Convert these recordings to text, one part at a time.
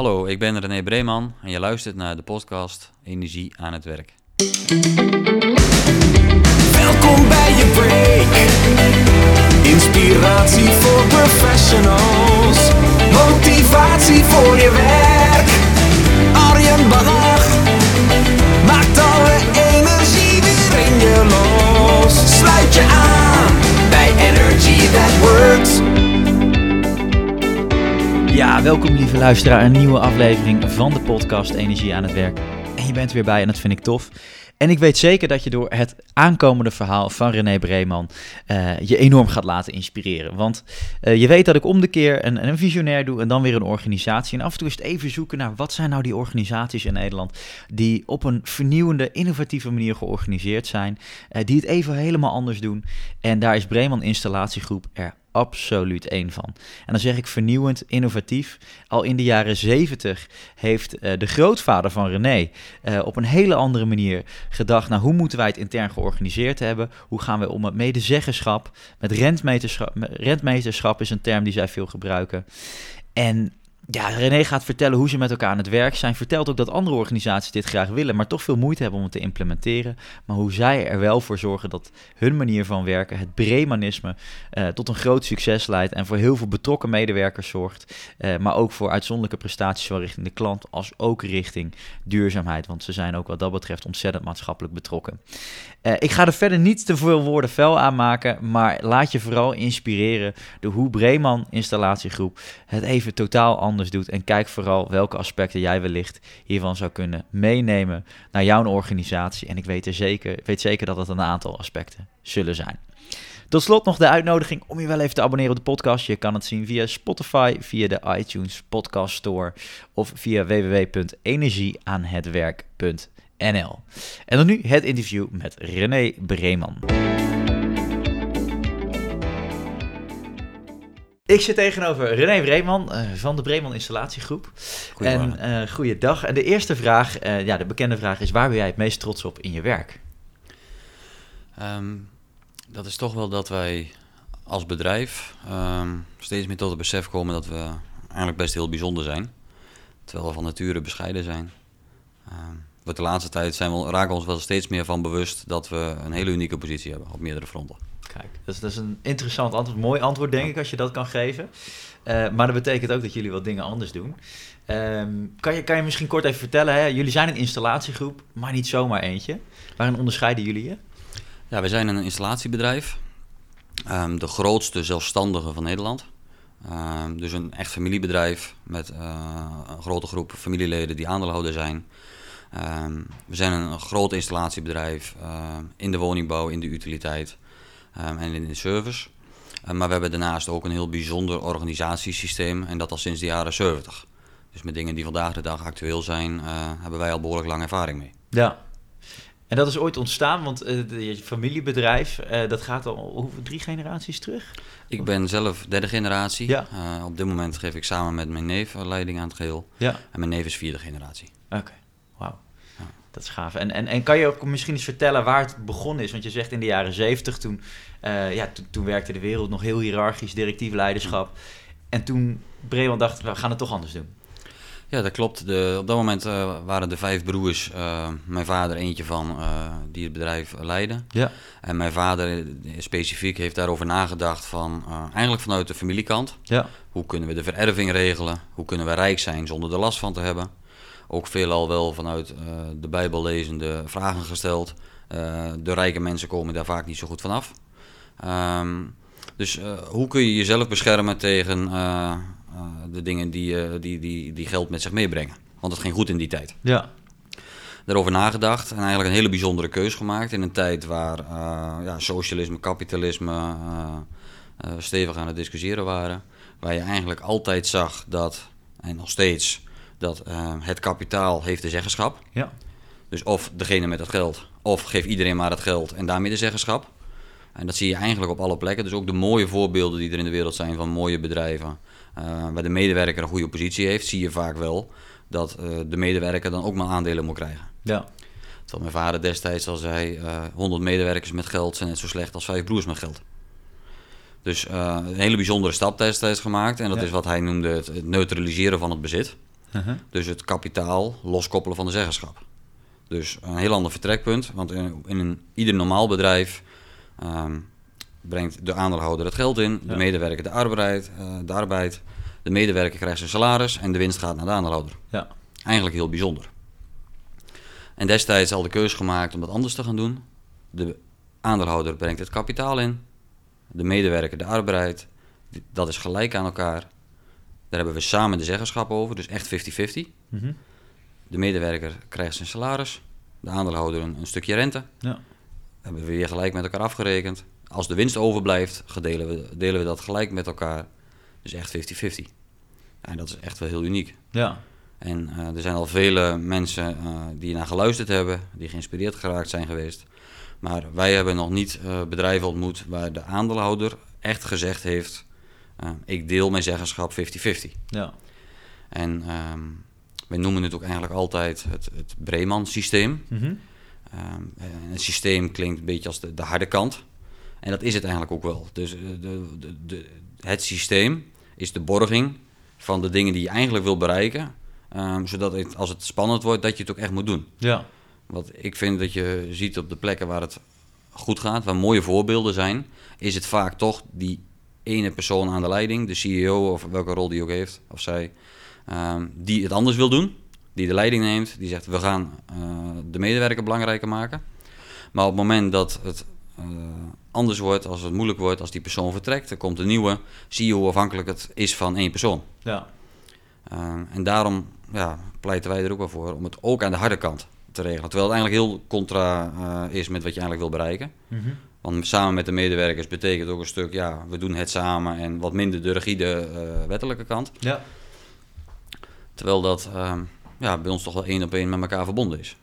Hallo, ik ben René Breeman en je luistert naar de podcast Energie aan het werk. Welkom bij je break. Inspiratie voor professionals. Motivatie voor je werk. Arjen Bannach maakt alle energie weer in je los. Sluit je aan bij Energy That Works. Ja, welkom lieve luisteraar, een nieuwe aflevering van de podcast Energie aan het Werk. En je bent weer bij en dat vind ik tof. En ik weet zeker dat je door het aankomende verhaal van René Breeman eh, je enorm gaat laten inspireren. Want eh, je weet dat ik om de keer een, een visionair doe en dan weer een organisatie. En af en toe het even zoeken naar wat zijn nou die organisaties in Nederland die op een vernieuwende, innovatieve manier georganiseerd zijn. eh, die het even helemaal anders doen. En daar is Breeman Installatiegroep er absoluut één van. En dan zeg ik vernieuwend, innovatief. Al in de jaren 70 heeft eh, de grootvader van René eh, op een hele andere manier gedacht... nou, hoe moeten wij het intern georganiseerd hebben? Hoe gaan we om met medezeggenschap? Met rentmeterschap, met- rentmeterschap is een term die zij veel gebruiken. En ja, René gaat vertellen hoe ze met elkaar aan het werk zijn. Vertelt ook dat andere organisaties dit graag willen, maar toch veel moeite hebben om het te implementeren. Maar hoe zij er wel voor zorgen dat hun manier van werken, het Bremanisme, eh, tot een groot succes leidt en voor heel veel betrokken medewerkers zorgt. eh, maar ook voor uitzonderlijke prestaties, zowel richting de klant als ook richting duurzaamheid. Want ze zijn ook wat dat betreft ontzettend maatschappelijk betrokken. Eh, ik ga er verder niet te veel woorden vuil aan maken, maar laat je vooral inspireren door hoe Breeman Installatiegroep het even totaal anders doet. En kijk vooral welke aspecten jij wellicht hiervan zou kunnen meenemen naar jouw organisatie. En ik weet, er zeker, weet zeker dat het een aantal aspecten zullen zijn. Tot slot nog de uitnodiging om je wel even te abonneren op de podcast. Je kan het zien via Spotify, via de iTunes Podcast Store of via www.energieaanhetwerk.nl. En dan nu het interview met René Breeman. Ik zit tegenover René Breeman eh, van de Breeman Installatiegroep. En eh goeiedag. En de eerste vraag, eh, ja, de bekende vraag is: waar ben jij het meest trots op in je werk? Ehm, dat is toch wel dat wij als bedrijf ehm, steeds meer tot het besef komen dat we eigenlijk best heel bijzonder zijn. Terwijl we van nature bescheiden zijn. Ehm, wat de laatste tijd zijn we, raken we ons wel steeds meer van bewust dat we een hele unieke positie hebben op meerdere fronten. Kijk, dat is, dat is een interessant antwoord. Mooi antwoord, denk ik, als je dat kan geven. Eh, maar dat betekent ook dat jullie wat dingen anders doen. Ehm, kan, je, kan je misschien kort even vertellen? Hè? Jullie zijn een installatiegroep, maar niet zomaar eentje. Waarin onderscheiden jullie je? Ja, wij zijn een installatiebedrijf. Ehm, de grootste zelfstandige van Nederland. Ehm, dus een echt familiebedrijf met eh, een grote groep familieleden die aandeelhouder zijn. We zijn een, groot installatiebedrijf in de woningbouw, in de utiliteit ehm, en in de service. Eh, maar we hebben daarnaast ook een heel bijzonder organisatiesysteem en dat al sinds de jaren 70. Dus met dingen die vandaag de dag actueel zijn, eh, hebben wij al behoorlijk lang ervaring mee. Ja. En dat is ooit ontstaan, want eh, je familiebedrijf, eh, dat gaat al hoeveel, drie generaties terug? Ik ben zelf derde generatie. Ja. Op dit moment geef ik samen met mijn neef leiding aan het geheel. Ja. En mijn neef is vierde generatie. Oké. Dat is gaaf. En, en, en kan je ook misschien eens vertellen waar het begonnen is? Want je zegt in de jaren zeventig, toen, eh, ja, toen, toen werkte de wereld nog heel hiërarchisch, directief leiderschap. En toen Breeman dacht, we gaan het toch anders doen. Ja, dat klopt. De, op dat moment eh, waren de vijf broers, eh, mijn vader eentje van, die het bedrijf leidde. Ja. En mijn vader specifiek heeft daarover nagedacht van, eigenlijk vanuit de familiekant. Ja. Hoe kunnen we de vererving regelen? Hoe kunnen we rijk zijn zonder er last van te hebben? Ook veelal wel vanuit eh, de Bijbel lezende vragen gesteld. Eh, de rijke mensen komen daar vaak niet zo goed vanaf. Ehm dus eh, hoe kun je jezelf beschermen tegen de dingen die, die, die, die geld met zich meebrengen? Want het ging goed in die tijd. Ja. Daarover nagedacht en eigenlijk een hele bijzondere keus gemaakt in een tijd waar ja, socialisme, kapitalisme stevig aan het discussiëren waren. Waar je eigenlijk altijd zag dat, en nog steeds, dat eh, het kapitaal heeft de zeggenschap. Ja. Dus of degene met het geld, of geef iedereen maar het geld en daarmee de zeggenschap. En dat zie je eigenlijk op alle plekken. Dus ook de mooie voorbeelden die er in de wereld zijn van mooie bedrijven, eh, waar de medewerker een goede positie heeft, zie je vaak wel dat eh, de medewerker dan ook maar aandelen moet krijgen. Ja. Terwijl mijn vader destijds al zei, eh 100 medewerkers met geld zijn net zo slecht als vijf broers met geld. Dus een hele bijzondere stap destijds gemaakt. En dat Ja. is wat hij noemde het, het neutraliseren van het bezit. Uh-huh. Dus het kapitaal loskoppelen van de zeggenschap. Dus een heel ander vertrekpunt, want in, in een, ieder normaal bedrijf ehm, brengt de aandeelhouder het geld in, de Ja. medewerker de arbeid, eh, de arbeid, de medewerker krijgt zijn salaris en de winst gaat naar de aandeelhouder. Ja. Eigenlijk heel bijzonder. En destijds al de keuze gemaakt om dat anders te gaan doen. De aandeelhouder brengt het kapitaal in, de medewerker de arbeid, dat is gelijk aan elkaar. Daar hebben we samen de zeggenschap over, dus echt 50-50. Mhm. De medewerker krijgt zijn salaris, de aandeelhouder een, een stukje rente. Ja. Hebben we weer gelijk met elkaar afgerekend. Als de winst overblijft, gedelen we, delen we dat gelijk met elkaar. Dus echt 50-50. Ja, en dat is echt wel heel uniek. Ja. En eh, er zijn al vele mensen eh, die naar geluisterd hebben, die geïnspireerd geraakt zijn geweest. Maar wij hebben nog niet eh, bedrijven ontmoet waar de aandeelhouder echt gezegd heeft: eh, ik deel mijn zeggenschap 50-50. Ja. En ehm wij noemen het ook eigenlijk altijd het, het Breeman-systeem. Mhm. Ehm, het systeem klinkt een beetje als de, de harde kant. En dat is het eigenlijk ook wel. Dus eh, de, de, de, het systeem is de borging van de dingen die je eigenlijk wil bereiken. ehm, zodat het, als het spannend wordt, dat je het ook echt moet doen. Ja. Want ik vind dat je ziet op de plekken waar het goed gaat, waar mooie voorbeelden zijn, is het vaak toch die ene persoon aan de leiding, de CEO of welke rol die ook heeft, of zij, ehm, die het anders wil doen, die de leiding neemt, die zegt we gaan eh, de medewerker belangrijker maken. Maar op het moment dat het eh, anders wordt, als het moeilijk wordt, als die persoon vertrekt, dan komt een nieuwe, zie je hoe afhankelijk het is van één persoon. Ja. Uh, en daarom ja, pleiten wij er ook wel voor om het ook aan de harde kant te regelen. Terwijl het eigenlijk heel contra uh, is met wat je eigenlijk wil bereiken. Mhm. Want samen met de medewerkers betekent ook een stuk, ja, we doen het samen en wat minder de rigide uh, wettelijke kant. Ja. Terwijl dat uh, ja, bij ons toch wel één op één met elkaar verbonden is.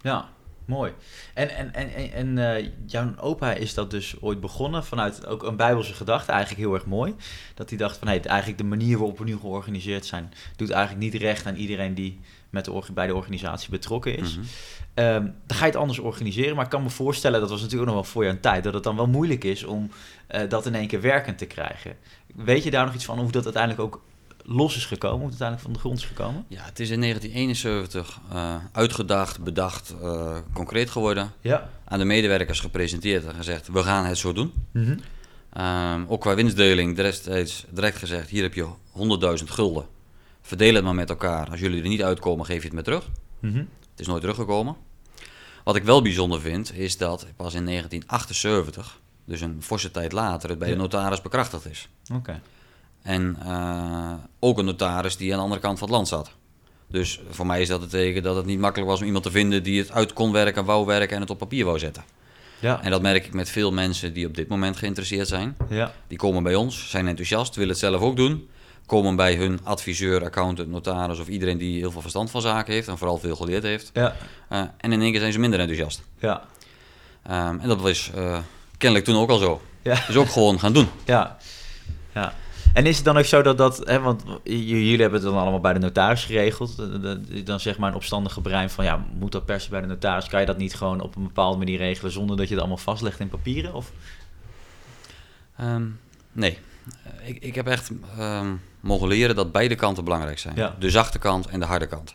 Ja, mooi. En, en, en, en, uh, jouw opa is dat dus ooit begonnen vanuit ook een bijbelse gedachte, eigenlijk heel erg mooi. Dat hij dacht van, hey, eigenlijk de manier waarop we nu georganiseerd zijn, doet eigenlijk niet recht aan iedereen die met de, bij de organisatie betrokken is. Mm-hmm. Um, dan ga je het anders organiseren, maar ik kan me voorstellen, dat was natuurlijk ook nog wel voor jou een tijd, dat het dan wel moeilijk is om uh, dat in één keer werkend te krijgen. Weet je daar nog iets van hoe dat uiteindelijk ook los is gekomen, hoe het uiteindelijk van de grond is gekomen? Ja, het is in 1971 uh, uitgedacht, bedacht, uh, concreet geworden. Ja. Aan de medewerkers gepresenteerd en gezegd, we gaan het zo doen. Mm-hmm. Um, ook qua winstdeling destijds direct gezegd, hier heb je 100.000 gulden. Verdeel het maar met elkaar. Als jullie er niet uitkomen, geef je het me terug. Mm-hmm. Het is nooit teruggekomen. Wat ik wel bijzonder vind, is dat pas in 1978, dus een forse tijd later, het bij Ja. de notaris bekrachtigd is. Oké. Okay. En uh, ook een notaris die aan de andere kant van het land zat. Dus voor mij is dat het teken dat het niet makkelijk was om iemand te vinden die het uit kon werken, wou werken en het op papier wou zetten. Ja. En dat merk ik met veel mensen die op dit moment geïnteresseerd zijn. Ja. Die komen bij ons, zijn enthousiast, willen het zelf ook doen. Komen bij hun adviseur, accountant, notaris of iedereen die heel veel verstand van zaken heeft en vooral veel geleerd heeft. Ja. Uh, en in één keer zijn ze minder enthousiast. Ja. Um, en dat was uh, kennelijk toen ook al zo. Ja. Dus ook gewoon gaan doen. Ja. ja. En is het dan ook zo dat dat, hè, want jullie hebben het dan allemaal bij de notaris geregeld, dan zeg maar een opstandige brein van ja, moet dat per se bij de notaris? Kan je dat niet gewoon op een bepaalde manier regelen zonder dat je het allemaal vastlegt in papieren? Of? Um, nee, ik, ik heb echt um, mogen leren dat beide kanten belangrijk zijn. Ja. De zachte kant en de harde kant.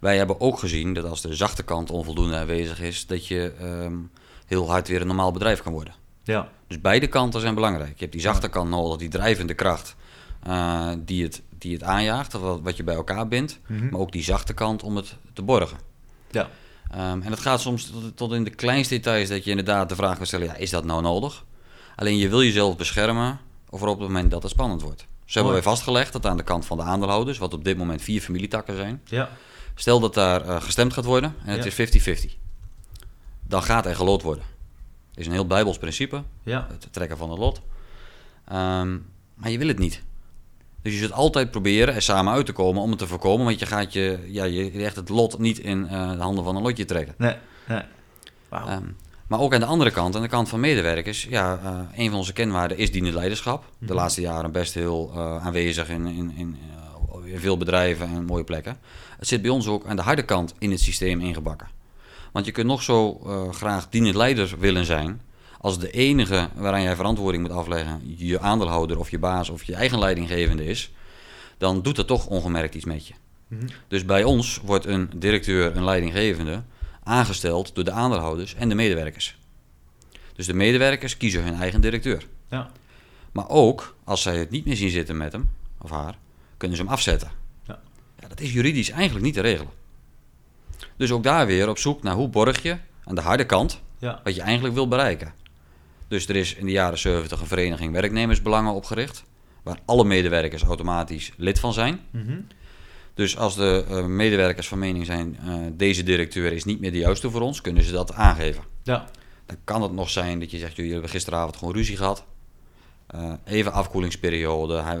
Wij hebben ook gezien dat als de zachte kant onvoldoende aanwezig is, dat je um, heel hard weer een normaal bedrijf kan worden. Ja. Dus beide kanten zijn belangrijk. Je hebt die zachte kant nodig, die drijvende kracht uh, die, het, die het aanjaagt, wat, wat je bij elkaar bindt. Mhm. Maar ook die zachte kant om het te borgen. Ja. Um, en dat gaat soms tot, tot, in de kleinste details dat je inderdaad de vraag kan stellen, ja, is dat nou nodig? Alleen je wil jezelf beschermen voor op het moment dat het spannend wordt. Zo hebben wij vastgelegd dat aan de kant van de aandeelhouders, wat op dit moment vier familietakken zijn, Ja. stel dat daar uh, gestemd gaat worden en het is 50-50, dan gaat er geloot worden. Dat is een heel bijbels principe, Ja. het trekken van het lot. Um, maar je wil het niet. Dus je zult altijd proberen er samen uit te komen om het te voorkomen, want je gaat je, ja, je legt het lot niet in uh, de handen van een lotje trekken. Nee. nee. Um, maar ook aan de andere kant, aan de kant van medewerkers, ja, uh, een van onze kenwaarden is dienend leiderschap. De Mhm. laatste jaren best heel uh, aanwezig in, in, in, uh, in, veel bedrijven en mooie plekken. Het zit bij ons ook aan de harde kant in het systeem ingebakken. Want je kunt nog zo uh, graag dienend leider willen zijn, als de enige waaraan jij verantwoording moet afleggen je aandeelhouder of je baas of je eigen leidinggevende is, dan doet dat toch ongemerkt iets met je. Mhm. Dus bij ons wordt een directeur, een leidinggevende, aangesteld door de aandeelhouders en de medewerkers. Dus de medewerkers kiezen hun eigen directeur. Ja. Maar ook, als zij het niet meer zien zitten met hem of haar, kunnen ze hem afzetten. Ja. Ja, dat is juridisch eigenlijk niet te regelen. Dus ook daar weer op zoek naar hoe borg je aan de harde kant Ja. wat je eigenlijk wil bereiken. Dus er is in de jaren 70 een vereniging werknemersbelangen opgericht, waar alle medewerkers automatisch lid van zijn. Mhm. Dus als de eh, medewerkers van mening zijn, eh, deze directeur is niet meer de juiste voor ons, kunnen ze dat aangeven. Ja. Dan kan het nog zijn dat je zegt, jullie hebben gisteravond gewoon ruzie gehad. Eh, even afkoelingsperiode, hij,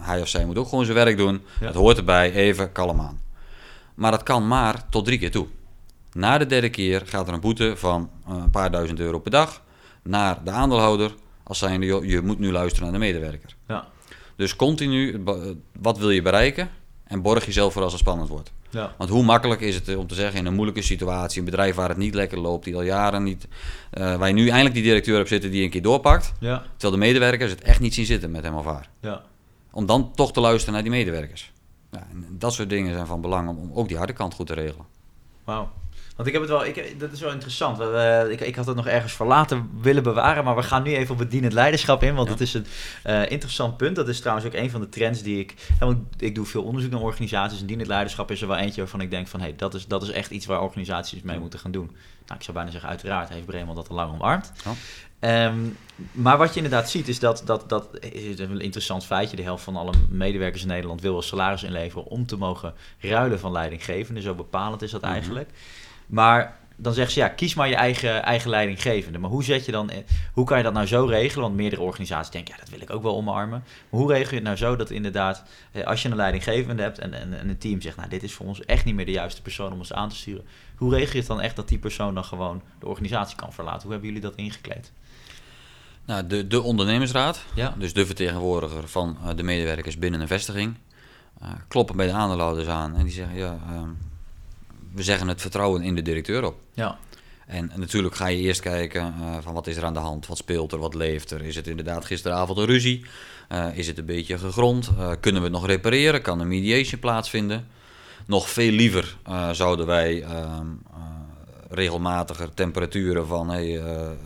hij of zij moet ook gewoon zijn werk doen. Ja. Het hoort erbij, even kalm aan. Maar dat kan maar tot drie keer toe. Na de derde keer gaat er een boete van een paar duizend euro per dag naar de aandeelhouder. Als zijnde, je moet nu luisteren naar de medewerker. Ja. Dus continu, wat wil je bereiken? En borg jezelf voor als het spannend wordt. Ja. Want hoe makkelijk is het eh, om te zeggen in een moeilijke situatie, een bedrijf waar het niet lekker loopt, die al jaren niet, eh, waar je nu eindelijk die directeur hebt zitten die een keer doorpakt, Ja. terwijl de medewerkers het echt niet zien zitten met hem of haar. Ja. Om dan toch te luisteren naar die medewerkers. Ja, en dat soort dingen zijn van belang om, om ook die harde kant goed te regelen. Wauw. Want ik heb het wel, ik, dat is wel interessant. We, we- ik, ik had het nog ergens voor later willen bewaren, maar we gaan nu even op het dienend leiderschap in, want Ja. het is een eh, interessant punt. Dat is trouwens ook een van de trends die ik, want ik doe veel onderzoek naar organisaties en dienend leiderschap is er wel eentje waarvan ik denk van, hé, hey, dat, is, dat is echt iets waar organisaties mee moeten gaan doen. Nou, ik zou bijna zeggen, uiteraard heeft Bremen dat al lang omarmd. Ja. Ehm, maar wat je inderdaad ziet is dat, dat, dat is een interessant feitje. De helft van alle medewerkers in Nederland wil een salaris inleveren om te mogen ruilen van leidinggevende. Zo bepalend is dat Mhm. eigenlijk. Maar dan zegt ze ja, kies maar je eigen, eigen leidinggevende. Maar hoe zet je dan, hoe kan je dat nou zo regelen? Want meerdere organisaties denken, ja, dat wil ik ook wel omarmen. Maar hoe regel je het nou zo dat inderdaad, eh, als je een leidinggevende hebt en, en, en een team zegt, nou, dit is voor ons echt niet meer de juiste persoon om ons aan te sturen. Hoe regel je het dan echt dat die persoon dan gewoon de organisatie kan verlaten? Hoe hebben jullie dat ingekleed? Nou, de, de ondernemersraad, Ja. dus de vertegenwoordiger van eh, de medewerkers binnen een vestiging, eh, kloppen bij de aandeelhouders aan en die zeggen, ja, ehm, we zeggen het vertrouwen in de directeur op. Ja, En, en natuurlijk ga je eerst kijken eh, van wat is er aan de hand, wat speelt er, wat leeft er. Is het inderdaad gisteravond een ruzie? Eh, is het een beetje gegrond? Eh, kunnen we het nog repareren? Kan een mediation plaatsvinden? Nog veel liever zouden wij ehm, eh, regelmatiger temperaturen van hey,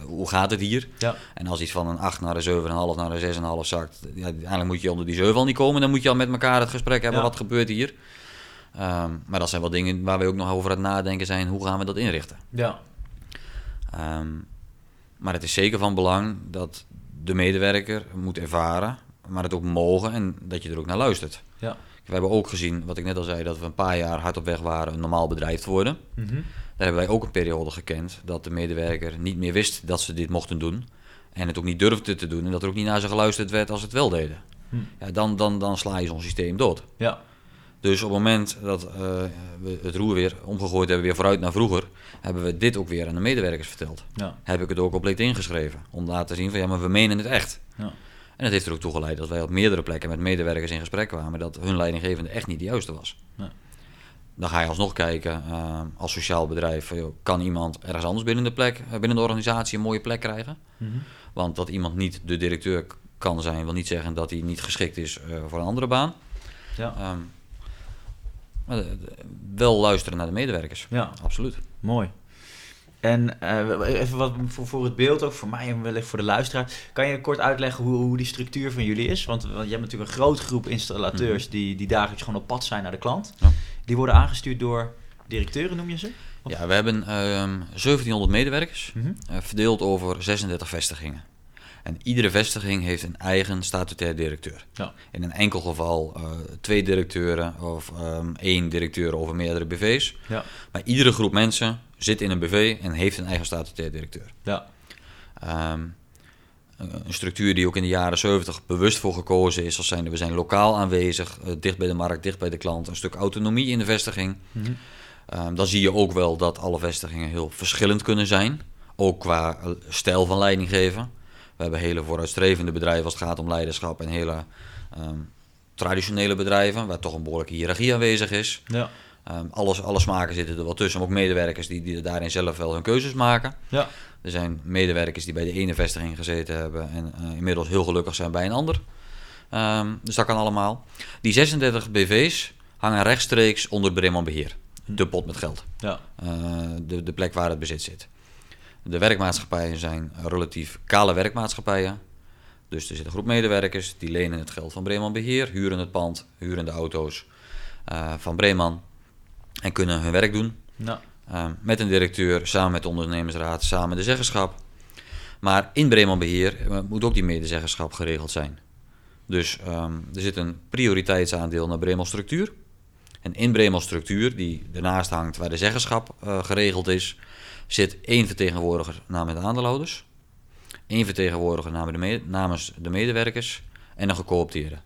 hoe gaat het hier? ja, En als iets van een 8 naar een 7,5 naar een 6,5 zakt, ja, uiteindelijk moet je onder die 7 al niet komen. Dan moet je al met elkaar het gesprek hebben, Ja. wat gebeurt hier? Ehm, maar dat zijn wel dingen waar we ook nog over aan het nadenken zijn, hoe gaan we dat inrichten? ja, Ehm, maar het is zeker van belang dat de medewerker moet ervaren, maar het ook mogen en dat je er ook naar luistert. ja. We hebben ook gezien, wat ik net al zei, dat we een paar jaar hard op weg waren een normaal bedrijf te worden. Mhm. Daar hebben wij ook een periode gekend dat de medewerker niet meer wist dat ze dit mochten doen. En het ook niet durfde te doen en dat er ook niet naar ze geluisterd werd als ze het wel deden. Hm. Ja, dan, dan, dan sla je zo'n systeem dood. ja, Dus op het moment dat eh, we het roer weer omgegooid hebben, weer vooruit naar vroeger, hebben we dit ook weer aan de medewerkers verteld. ja, Heb ik het ook op LinkedIn geschreven. Om te laten zien van ja, maar we menen het echt. ja. En dat heeft er ook toe geleid dat wij op meerdere plekken met medewerkers in gesprek kwamen dat hun leidinggevende echt niet de juiste was. Nee. Dan ga je alsnog kijken eh, als sociaal bedrijf, joh, kan iemand ergens anders binnen de plek, eh, binnen de organisatie een mooie plek krijgen? Mhm. Want dat iemand niet de directeur kan zijn, wil niet zeggen dat hij niet geschikt is voor een andere baan. ja. Ehm, maar de- wel luisteren naar de medewerkers. ja. Absoluut. Mooi. En eh, even wat voor, voor het beeld ook, voor mij en wellicht voor de luisteraar. Kan je kort uitleggen hoe, hoe die structuur van jullie is? Want, want je hebt natuurlijk een grote groep installateurs die, die dagelijks gewoon op pad zijn naar de klant. Ja. Die worden aangestuurd door directeuren, noem je ze? Of- Ja, we hebben ehm 1700 medewerkers. Mhm. eh, verdeeld over 36 vestigingen. En iedere vestiging heeft een eigen statutair directeur. Ja. In een enkel geval eh, twee directeuren of ehm, één directeur over meerdere BV's. Ja. Maar iedere groep mensen zit in een BV en heeft een eigen statutair directeur. Ja. Ehm, een structuur die ook in de jaren 70 bewust voor gekozen is als we zijn lokaal aanwezig, eh, dicht bij de markt, dicht bij de klant, een stuk autonomie in de vestiging. Mhm. Ehm, dan zie je ook wel dat alle vestigingen heel verschillend kunnen zijn. Ook qua eh, stijl van leiding geven. We hebben hele vooruitstrevende bedrijven als het gaat om leiderschap. En hele ehm, traditionele bedrijven waar toch een behoorlijke hiërarchie aanwezig is. Ja. Ehm, alles, alle smaken zitten er wel tussen. Maar ook medewerkers die, die daarin zelf wel hun keuzes maken. Ja. Er zijn medewerkers die bij de ene vestiging gezeten hebben en eh, inmiddels heel gelukkig zijn bij een ander. Ehm, dus dat kan allemaal. Die 36 BV's hangen rechtstreeks onder Bremen Beheer. De pot met geld. Ja. Eh, de, de plek waar het bezit zit. De werkmaatschappijen zijn relatief kale werkmaatschappijen. Dus er zit een groep medewerkers die lenen het geld van Breeman Beheer, huren het pand, huren de auto's eh, van Breeman en kunnen hun werk doen. Nou, Eh, met een directeur, samen met de ondernemersraad, samen de zeggenschap. Maar in Breeman Beheer eh, moet ook die medezeggenschap geregeld zijn. Dus ehm, er zit een prioriteitsaandeel naar Breeman Structuur. En in Breeman Structuur, die ernaast hangt waar de zeggenschap geregeld is, zit één vertegenwoordiger namens de aandeelhouders, één vertegenwoordiger namens de, me- namens de medewerkers en een gecoopteerde.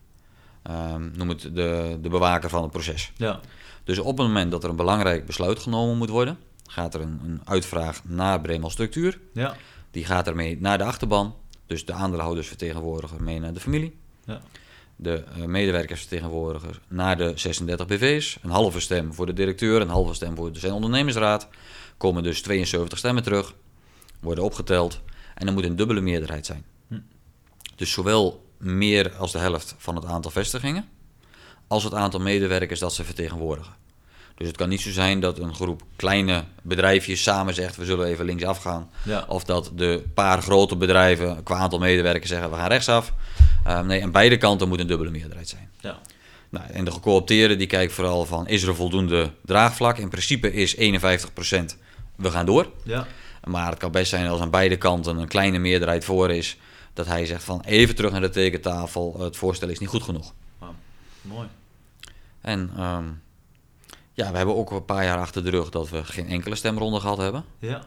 Ehm, noem het de, de bewaker van het proces. ja. Dus op het moment dat er een belangrijk besluit genomen moet worden, gaat er een, een uitvraag naar Bremal Structuur. Ja. Die gaat ermee naar de achterban. Dus de aandeelhoudersvertegenwoordiger mee naar de familie. Ja. De eh, medewerkersvertegenwoordiger naar de 36 BV's. Een halve stem voor de directeur, een halve stem voor de zijn ondernemersraad. Komen dus 72 stemmen terug, worden opgeteld. En er moet een dubbele meerderheid zijn. Hm. Dus zowel meer als de helft van het aantal vestigingen, als het aantal medewerkers dat ze vertegenwoordigen. Dus het kan niet zo zijn dat een groep kleine bedrijfjes samen zegt: we zullen even linksaf gaan. Ja. Of dat de paar grote bedrijven qua aantal medewerkers zeggen: we gaan rechtsaf. Uh, nee, aan beide kanten moet een dubbele meerderheid zijn. Ja. Nou, en de gecoopteerde die kijkt vooral van: is er voldoende draagvlak? In principe is 51% we gaan door. Ja. Maar het kan best zijn als aan beide kanten een kleine meerderheid voor is, dat hij zegt van even terug naar de tekentafel, het voorstel is niet goed genoeg. Mooi. En ehm, ja, we hebben ook een paar jaar achter de rug dat we geen enkele stemronde gehad hebben. Ja.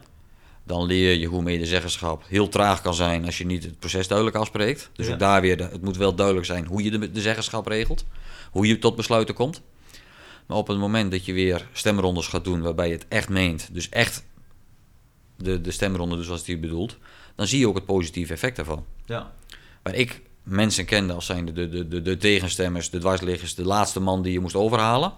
Dan leer je hoe medezeggenschap heel traag kan zijn als je niet het proces duidelijk afspreekt. Dus Ja. ook daar weer, de- het moet wel duidelijk zijn hoe je de, de zeggenschap regelt, hoe je tot besluiten komt. Maar op het moment dat je weer stemrondes gaat doen waarbij je het echt meent, dus echt de, de stemronde dus zoals die bedoelt, dan zie je ook het positieve effect daarvan. Ja. Waar ik mensen kende als zijn de, de, de, de tegenstemmers, de dwarsliggers, de laatste man die je moest overhalen.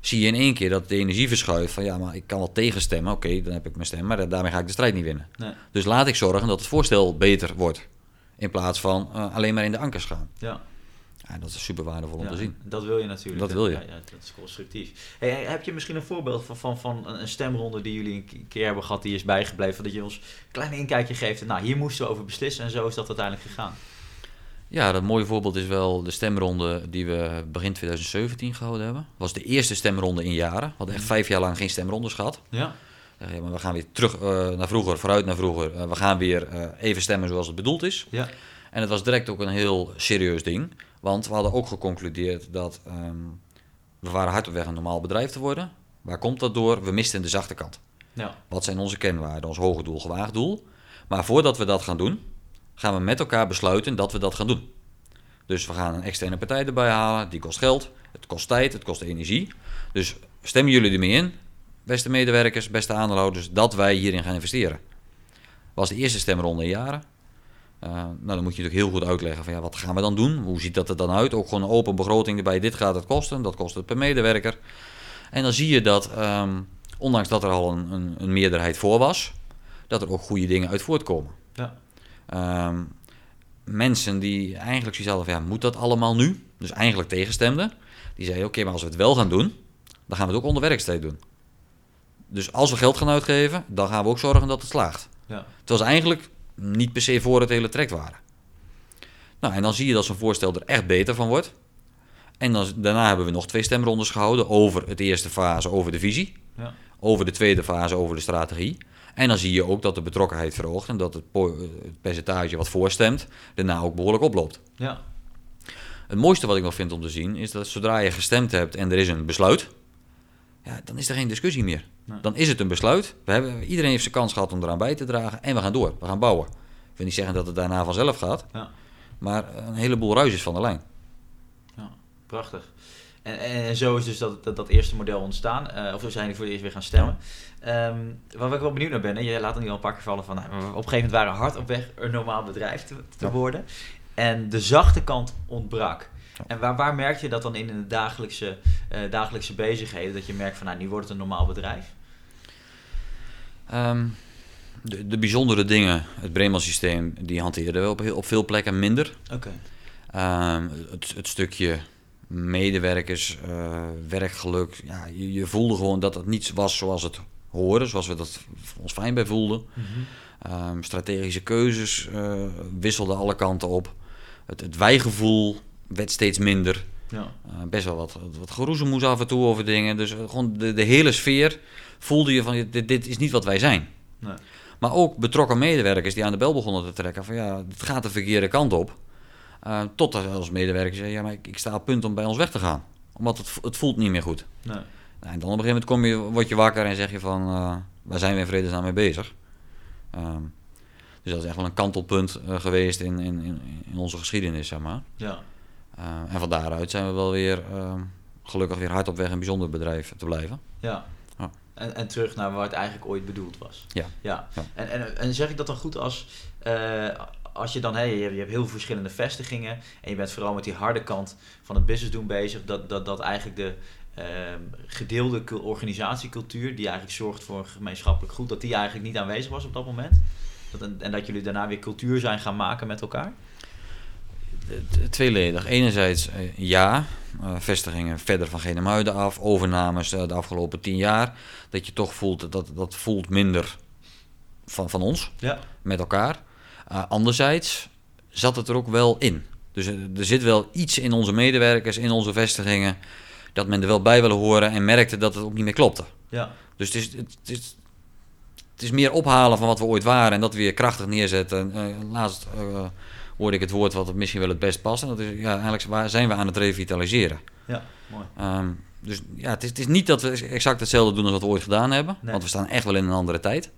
Zie je in één keer dat de energie verschuift van ja, maar ik kan wel tegenstemmen. Oké, dan heb ik mijn stem, maar daarmee ga ik de strijd niet winnen. Nee. Dus laat ik zorgen dat het voorstel beter wordt. In plaats van eh, alleen maar in de ankers gaan. Ja. Ja, dat is super waardevol om Ja, te zien. Dat wil je natuurlijk. Dat wil je. Ja, ja, dat is constructief. Hey, heb je misschien een voorbeeld van, van, van een stemronde die jullie een ke- keer hebben gehad, die is bijgebleven, dat je ons een klein inkijkje geeft en nou, hier moesten we over beslissen en zo is dat uiteindelijk gegaan. Ja, dat mooie voorbeeld is wel de stemronde die we begin 2017 gehouden hebben. was de eerste stemronde in jaren. We hadden echt vijf jaar lang geen stemrondes gehad. Ja. Eh, ja, maar we gaan weer terug eh, naar vroeger, vooruit naar vroeger. Eh, we gaan weer even stemmen zoals het bedoeld is. Ja. En het was direct ook een heel serieus ding. Want we hadden ook geconcludeerd dat ehm, we waren hard op weg een normaal bedrijf te worden. Waar komt dat door? We misten de zachte kant. Ja. Wat zijn onze kenwaarden? Ons hoge doel, gewaagd doel. Maar voordat we dat gaan doen, gaan we met elkaar besluiten dat we dat gaan doen. Dus we gaan een externe partij erbij halen. Die kost geld, het kost tijd, het kost energie. Dus stemmen jullie ermee in, beste medewerkers, beste aandeelhouders, dat wij hierin gaan investeren. Was de eerste stemronde in jaren. Uh, nou, dan moet je natuurlijk heel goed uitleggen van ja, wat gaan we dan doen? Hoe ziet dat er dan uit? Ook gewoon een open begroting erbij. Dit gaat het kosten, dat kost het per medewerker. En dan zie je dat, um, ondanks dat er al een, een, een, meerderheid voor was, dat er ook goede dingen uit voortkomen. Ja. Um, mensen die eigenlijk zoiets hadden van ja, moet dat allemaal nu? Dus eigenlijk tegenstemden. Die zeiden oké, okay, maar als we het wel gaan doen, dan gaan we het ook onder werkstijd doen. Dus als we geld gaan uitgeven, dan gaan we ook zorgen dat het slaagt. Ja. Het was eigenlijk niet per se voor het hele traject waren. Nou, en dan zie je dat zo'n voorstel er echt beter van wordt. En dan, daarna hebben we nog twee stemrondes gehouden over het eerste fase, over de visie. Ja. Over de tweede fase, over de strategie. En dan zie je ook dat de betrokkenheid verhoogt en dat het, het percentage wat voorstemt daarna ook behoorlijk oploopt. Ja. Het mooiste wat ik nog vind om te zien is dat zodra je gestemd hebt en er is een besluit, dan is er geen discussie meer. Nee. Dan is het een besluit. We hebben, iedereen heeft zijn kans gehad om eraan bij te dragen en we gaan door. We gaan bouwen. Ik wil niet zeggen dat het daarna vanzelf gaat, Ja. maar een heleboel ruis is van de lijn. Ja, prachtig. En, en zo is dus dat, dat, dat eerste model ontstaan. Uh, of zo zijn jullie voor het eerst weer gaan stemmen. Ja. Um, waar ik wel benieuwd naar ben, en je laat er nu al een paar keer vallen van... Nou, op een gegeven moment waren we hard op weg een normaal bedrijf te, worden. En de zachte kant ontbrak. En waar, waar merk je dat dan in de dagelijkse, uh, dagelijkse bezigheden? Dat je merkt van, nou, nu wordt het een normaal bedrijf? Um, de, de, bijzondere dingen, het Bremen-systeem, die hanteerden we op, op veel plekken minder. Oké. Okay. Um, het, het, stukje medewerkers, eh, werkgeluk. Ja, je, je voelde gewoon dat het niet was zoals het hoorde, zoals we dat ons fijn bij voelden. Ehm, strategische keuzes eh, wisselden alle kanten op. Het, het wijgevoel werd steeds minder. Ja. Eh, best wel wat, wat geroezemoes af en toe over dingen. Dus eh, gewoon de, de hele sfeer voelde je van dit, dit is niet wat wij zijn. Nee. Maar ook betrokken medewerkers die aan de bel begonnen te trekken van ja, het gaat de verkeerde kant op. Uh, totdat als medewerker zei, ja, maar ik, ik, sta op punt om bij ons weg te gaan. Omdat het, het voelt niet meer goed. Nee. Nou, en dan op een gegeven moment kom je, word je wakker en zeg je van, uh, waar zijn we in vredesnaam mee bezig? Um, dus dat is echt wel een kantelpunt uh, geweest in, in, in, onze geschiedenis, zeg maar. Ja. Uh, en van daaruit zijn we wel weer gelukkig weer hard op weg een bijzonder bedrijf te blijven. Ja. ja. En, en terug naar waar het eigenlijk ooit bedoeld was. Ja. ja. ja. En, en, en zeg ik dat dan goed als, uh, als je dan, hey, je, hebt, je hebt heel veel verschillende vestigingen en je bent vooral met die harde kant van het business doen bezig, dat, dat, dat eigenlijk de uh, gedeelde organisatiecultuur, die eigenlijk zorgt voor gemeenschappelijk goed, dat die eigenlijk niet aanwezig was op dat moment? Dat, en, en dat jullie daarna weer cultuur zijn gaan maken met elkaar? Tweeledig. Enerzijds uh, ja, uh, vestigingen verder van Genemuiden af, overnames uh, de afgelopen tien jaar. Dat je toch voelt, dat, dat voelt minder van, van ons, ja. met elkaar. Uh, anderzijds zat het er ook wel in. Dus er zit wel iets in onze medewerkers, in onze vestigingen, dat men er wel bij willen horen en merkte dat het ook niet meer klopte. Ja. Dus het is, het, is, het is meer ophalen van wat we ooit waren en dat weer krachtig neerzetten. Uh, laatst uh, hoorde ik het woord wat het misschien wel het best past. En dat is, ja, eigenlijk waar zijn we aan het revitaliseren. Ja, mooi. Um, dus ja, het is, het is niet dat we exact hetzelfde doen als wat we ooit gedaan hebben. Nee. Want we staan echt wel in een andere tijd.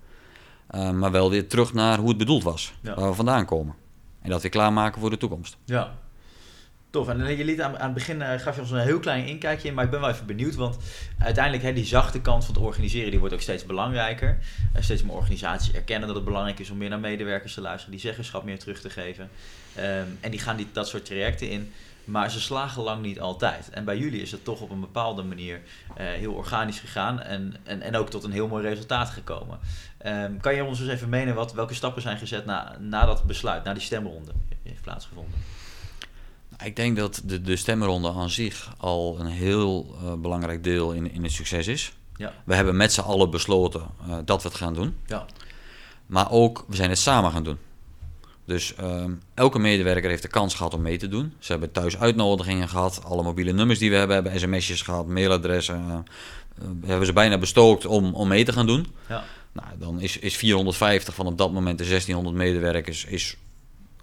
Uh, maar wel weer terug naar hoe het bedoeld was. Ja. Waar we vandaan komen. En dat weer klaarmaken voor de toekomst. Ja. Tof. En je liet aan, aan het begin uh, gaf je ons een heel klein inkijkje in, maar ik ben wel even benieuwd, want uiteindelijk hè, die zachte kant van het organiseren, die wordt ook steeds belangrijker. Uh, steeds meer organisaties erkennen dat het belangrijk is om meer naar medewerkers te luisteren, die zeggenschap meer terug te geven. Um, en die gaan die, dat soort trajecten in, maar ze slagen lang niet altijd. En bij jullie is het toch op een bepaalde manier heel organisch gegaan en, en, en ook tot een heel mooi resultaat gekomen. Um, kan je ons eens even meenemen wat, welke stappen zijn gezet na, na dat besluit, na die stemronde heeft plaatsgevonden? Ik denk dat de, de stemronde aan zich al een heel uh, belangrijk deel in, in het succes is. Ja. We hebben met z'n allen besloten uh, dat we het gaan doen. Ja. Maar ook, we zijn het samen gaan doen. Dus um, elke medewerker heeft de kans gehad om mee te doen. Ze hebben thuis uitnodigingen gehad. Alle mobiele nummers die we hebben, hebben sms'jes gehad, mailadressen. Uh, hebben ze bijna bestookt om, om mee te gaan doen. Ja. Nou, dan is, is 450 van op dat moment de 1600 medewerkers is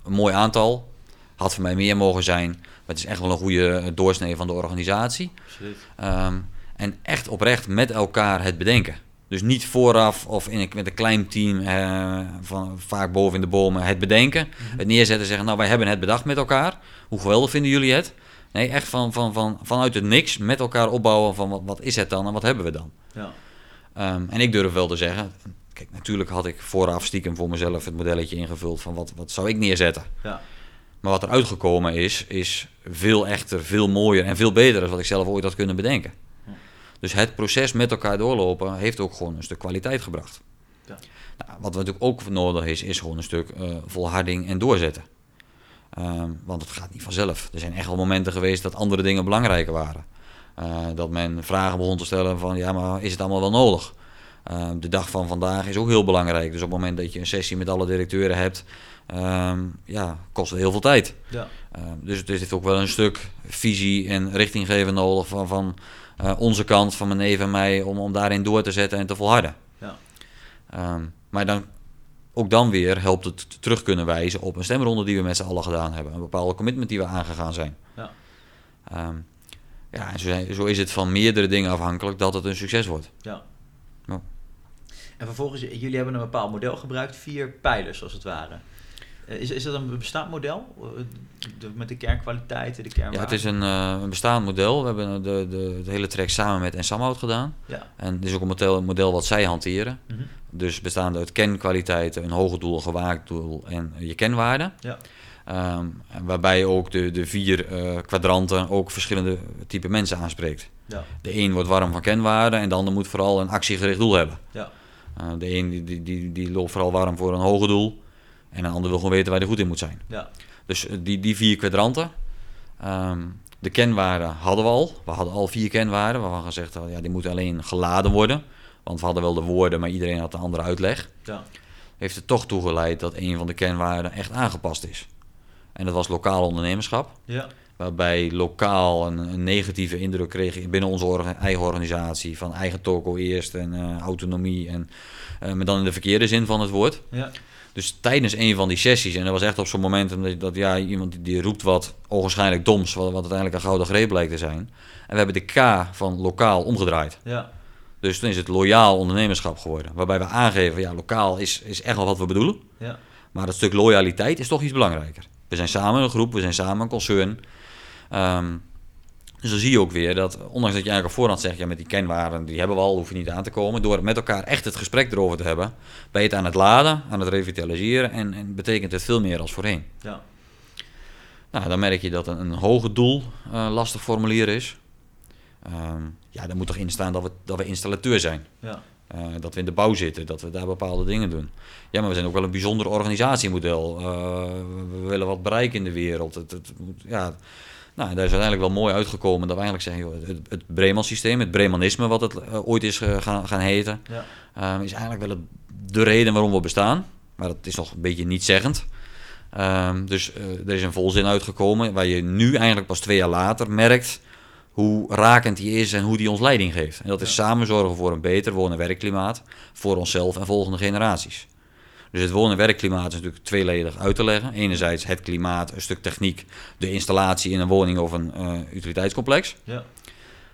een mooi aantal. Had voor mij meer mogen zijn. Maar het is echt wel een goede doorsnee van de organisatie. Um, en echt oprecht met elkaar het bedenken. Dus niet vooraf of in een, met een klein team, uh, van, vaak boven in de bomen, het bedenken. Mm-hmm. Het neerzetten zeggen, nou wij hebben het bedacht met elkaar. Hoe geweldig vinden jullie het? Nee, echt van, van, van, vanuit het niks met elkaar opbouwen van wat, wat is het dan en wat hebben we dan? Ja. Um, en ik durf wel te zeggen, kijk natuurlijk had ik vooraf stiekem voor mezelf het modelletje ingevuld van wat, wat zou ik neerzetten. Ja. Maar wat er uitgekomen is, is veel echter, veel mooier en veel beter dan wat ik zelf ooit had kunnen bedenken. Ja. Dus het proces met elkaar doorlopen heeft ook gewoon een stuk kwaliteit gebracht. Ja. Nou, wat natuurlijk ook nodig is, is gewoon een stuk uh, volharding en doorzetten. Um, want het gaat niet vanzelf. Er zijn echt wel momenten geweest dat andere dingen belangrijker waren. Uh, dat men vragen begon te stellen van, ja, maar is het allemaal wel nodig? Uh, de dag van vandaag is ook heel belangrijk. Dus op het moment dat je een sessie met alle directeuren hebt, um, ja, kost het heel veel tijd. Ja. Uh, dus het heeft ook wel een stuk visie en richtinggeven nodig van, van uh, onze kant, van mijn neef en mij, om, om daarin door te zetten en te volharden. Ja. Um, maar dan, ook dan weer helpt het terug kunnen wijzen op een stemronde die we met z'n allen gedaan hebben. Een bepaalde commitment die we aangegaan zijn. Ja. Ja, en zo, zo, is het van meerdere dingen afhankelijk dat het een succes wordt. Ja. ja. En vervolgens, jullie hebben een bepaald model gebruikt, vier pijlers als het ware. Is, is dat een bestaand model? De, met de kernkwaliteiten, de kernwaarden? Ja, het is een, uh, een bestaand model. We hebben de, de, de hele track samen met Ensamhout gedaan. Ja. En het is ook een model, een model wat zij hanteren. Mm -hmm. Dus bestaande uit kernkwaliteiten, een hoger doel, een gewaakt doel en je kenwaarden. Ja. Um, waarbij ook de, de vier uh, kwadranten ook verschillende type mensen aanspreekt. Ja. De een wordt warm van kenwaarden en de ander moet vooral een actiegericht doel hebben. Ja. Uh, de een die, die, die, die loopt vooral warm voor een hoger doel. En een ander wil gewoon weten waar hij goed in moet zijn. Ja. Dus die, die vier kwadranten, um, De kenwaarden hadden we al. We hadden al vier kenwaarden waarvan gezegd ja, die moeten alleen geladen worden. Want we hadden wel de woorden, maar iedereen had een andere uitleg. Ja. Heeft er toch toe geleid dat een van de kenwaarden echt aangepast is. En dat was lokaal ondernemerschap. Ja. Waarbij lokaal een, een negatieve indruk kreeg binnen onze orga- eigen organisatie. Van eigen toko eerst en eh, autonomie. En, eh, maar dan in de verkeerde zin van het woord. Ja. Dus tijdens een van die sessies, en dat was echt op zo'n moment dat, dat ja, iemand die, die roept wat ogenschijnlijk doms, wat, wat uiteindelijk een gouden greep blijkt te zijn. En we hebben de K van lokaal omgedraaid. Ja. Dus toen is het loyaal ondernemerschap geworden. Waarbij we aangeven, ja, lokaal is, is echt wel wat we bedoelen. Ja. Maar dat stuk loyaliteit is toch iets belangrijker. We zijn samen een groep, we zijn samen een concern. Ehm, dus dan zie je ook weer dat, ondanks dat je eigenlijk op voorhand zegt, ja, met die kenwaarden, die hebben we al, hoef je niet aan te komen. Door met elkaar echt het gesprek erover te hebben, ben je het aan het laden, aan het revitaliseren en, en betekent het veel meer als voorheen. Ja. Nou, dan merk je dat een, een hoger doel eh, lastig formuleren is. Ehm, ja, daar moet toch in staan dat we, dat we installateur zijn. Ja. Eh, dat we in de bouw zitten, dat we daar bepaalde dingen doen. Ja, maar we zijn ook wel een bijzonder organisatiemodel. Eh, we, willen wat bereiken in de wereld. Het, het, moet- ja, nou, daar is uiteindelijk wel mooi uitgekomen dat we eigenlijk zeggen... Joh, het, het Breman-systeem, het Bremanisme wat het eh, ooit is eh, gaan, gaan heten... Ja. eh, is eigenlijk wel het- de reden waarom we bestaan. Maar dat is nog een beetje niet-zeggend. Ehm, dus eh, er is een volzin uitgekomen waar je nu eigenlijk pas twee jaar later merkt hoe rakend die is en hoe die ons leiding geeft. En dat is samen zorgen voor een beter woon- en werkklimaat voor onszelf en volgende generaties. Dus het woon- en werkklimaat is natuurlijk tweeledig uit te leggen. Enerzijds het klimaat, een stuk techniek, de installatie in een woning of een eh, utiliteitscomplex. Ja.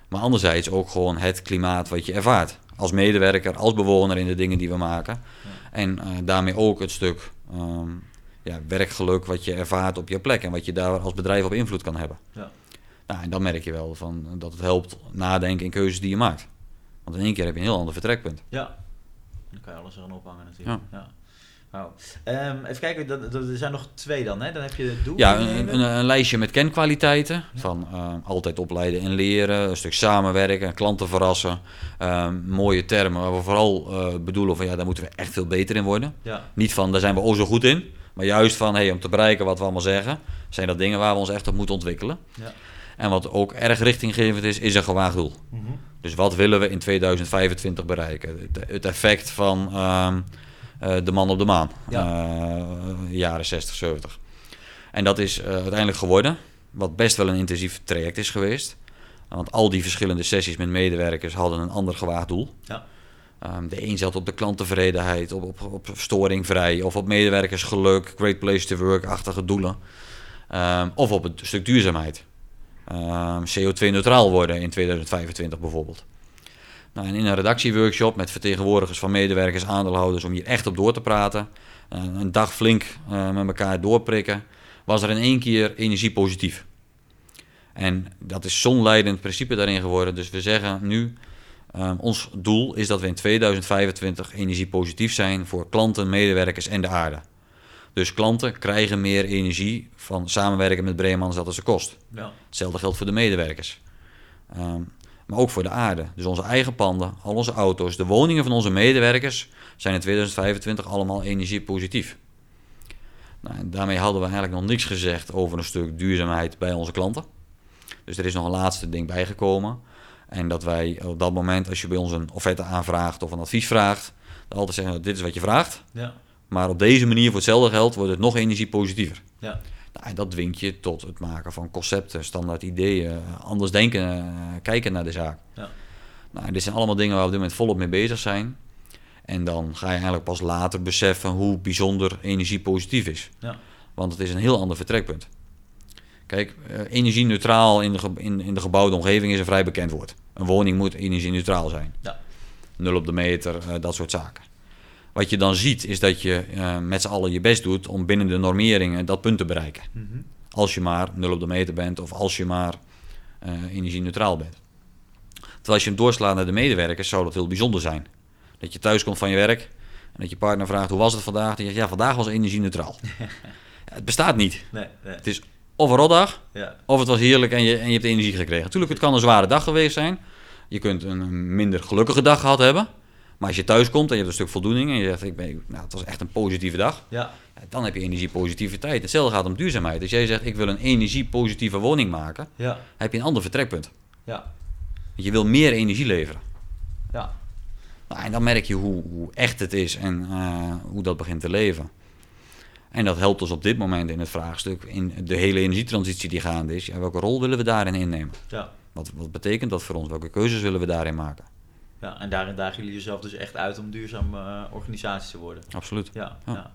Maar anderzijds ook gewoon het klimaat wat je ervaart. Als medewerker, als bewoner in de dingen die we maken. En eh, daarmee ook het stuk ehm, ja, werkgeluk wat je ervaart op je plek. En wat je daar als bedrijf op invloed kan hebben. Ja. Nou, en dan merk je wel van, dat het helpt nadenken in keuzes die je maakt. Want in één keer heb je een heel ander vertrekpunt. Ja. Dan kan je alles eraan ophangen natuurlijk. Ja. Wauw. Ehm, even kijken, dat, dat- er zijn nog twee dan, hè? Dan heb je het doel. Ja, een, een, een lijstje met kenkwaliteiten. Van eh, altijd opleiden en leren, een stuk samenwerken, klanten verrassen. ehm, mooie termen waar we vooral eh, bedoelen van ja, daar moeten we echt veel beter in worden. Ja. Niet van daar zijn we o zo goed in. Maar juist van hey, om te bereiken wat we allemaal zeggen, zijn dat dingen waar we ons echt op moeten ontwikkelen. Ja. En wat ook erg richtinggevend is, is een gewaagd doel. Mhm. Dus wat willen we in 2025 bereiken? Het, het effect van ehm, de man op de maan, Eh, jaren 60, 70. En dat is eh, uiteindelijk geworden, wat best wel een intensief traject is geweest. Want al die verschillende sessies met medewerkers hadden een ander gewaagd doel. Ja. Ehm, de een zat op de klanttevredenheid, op, op, op storingvrij of op medewerkersgeluk, great place to work-achtige doelen. Ehm, of op het stuk duurzaamheid. Ehm, CO2-neutraal worden in 2025 bijvoorbeeld. Nou, en in een redactieworkshop met vertegenwoordigers van medewerkers, aandeelhouders, om hier echt op door te praten, eh, een dag flink eh, met elkaar doorprikken, was er in één keer energie positief. En dat is zo'n leidend principe daarin geworden. Dus we zeggen nu, ehm, ons doel is dat we in 2025 energie positief zijn voor klanten, medewerkers en de aarde. Dus klanten krijgen meer energie van samenwerken met Breemans dat het ze kost. Ja. Hetzelfde geldt voor de medewerkers. Ehm, maar ook voor de aarde. Dus onze eigen panden, al onze auto's, de woningen van onze medewerkers zijn in 2025 allemaal energiepositief. Nou, en daarmee hadden we eigenlijk nog niks gezegd over een stuk duurzaamheid bij onze klanten. Dus er is nog een laatste ding bijgekomen. En dat wij op dat moment, als je bij ons een offerte aanvraagt of een advies vraagt, dan altijd zeggen: dit is wat je vraagt. Ja. Maar op deze manier, voor hetzelfde geld, wordt het nog energiepositiever. Ja. Nou, en dat dwingt je tot het maken van concepten, standaard ideeën, anders denken, eh, kijken naar de zaak. Ja. Nou, dit zijn allemaal dingen waar we op dit moment volop mee bezig zijn. En dan ga je eigenlijk pas later beseffen hoe bijzonder energiepositief is. Ja. Want het is een heel ander vertrekpunt. Kijk, eh, energie-neutraal in de, in, in de gebouwde omgeving is een vrij bekend woord. Een woning moet energie-neutraal zijn. Ja. Nul op de meter, eh, dat soort zaken. Wat je dan ziet, is dat je eh, met z'n allen je best doet om binnen de normeringen dat punt te bereiken. Mhm. Als je maar nul op de meter bent of als je maar eh energie-neutraal bent. Terwijl als je hem doorslaat naar de medewerkers, zou dat heel bijzonder zijn. Dat je thuis komt van je werk en dat je partner vraagt hoe was het vandaag. Zeg je ja, vandaag was energie-neutraal. Ja, het bestaat niet. Nee, nee. Het is of een rotdag, Ja. of het was heerlijk en je, en je hebt energie gekregen. Natuurlijk, het kan een zware dag geweest zijn. Je kunt een minder gelukkige dag gehad hebben. Maar als je thuis komt en je hebt een stuk voldoening en je zegt, ik ben, nou, het was echt een positieve dag, Ja. ja, dan heb je energiepositiviteit. Hetzelfde gaat om duurzaamheid. Als jij zegt, ik wil een energiepositieve woning maken, Ja. heb je een ander vertrekpunt. Ja. Je wil meer energie leveren. Ja. Nou, en dan merk je hoe, hoe echt het is en eh, hoe dat begint te leven. En dat helpt ons op dit moment in het vraagstuk, in de hele energietransitie die gaande is. Ja, welke rol willen we daarin innemen? Ja. Wat, wat betekent dat voor ons? Welke keuzes willen we daarin maken? Ja, en daarin dagen jullie jezelf dus echt uit om duurzame eh, organisatie te worden. Absoluut. Ja, Ja. ja.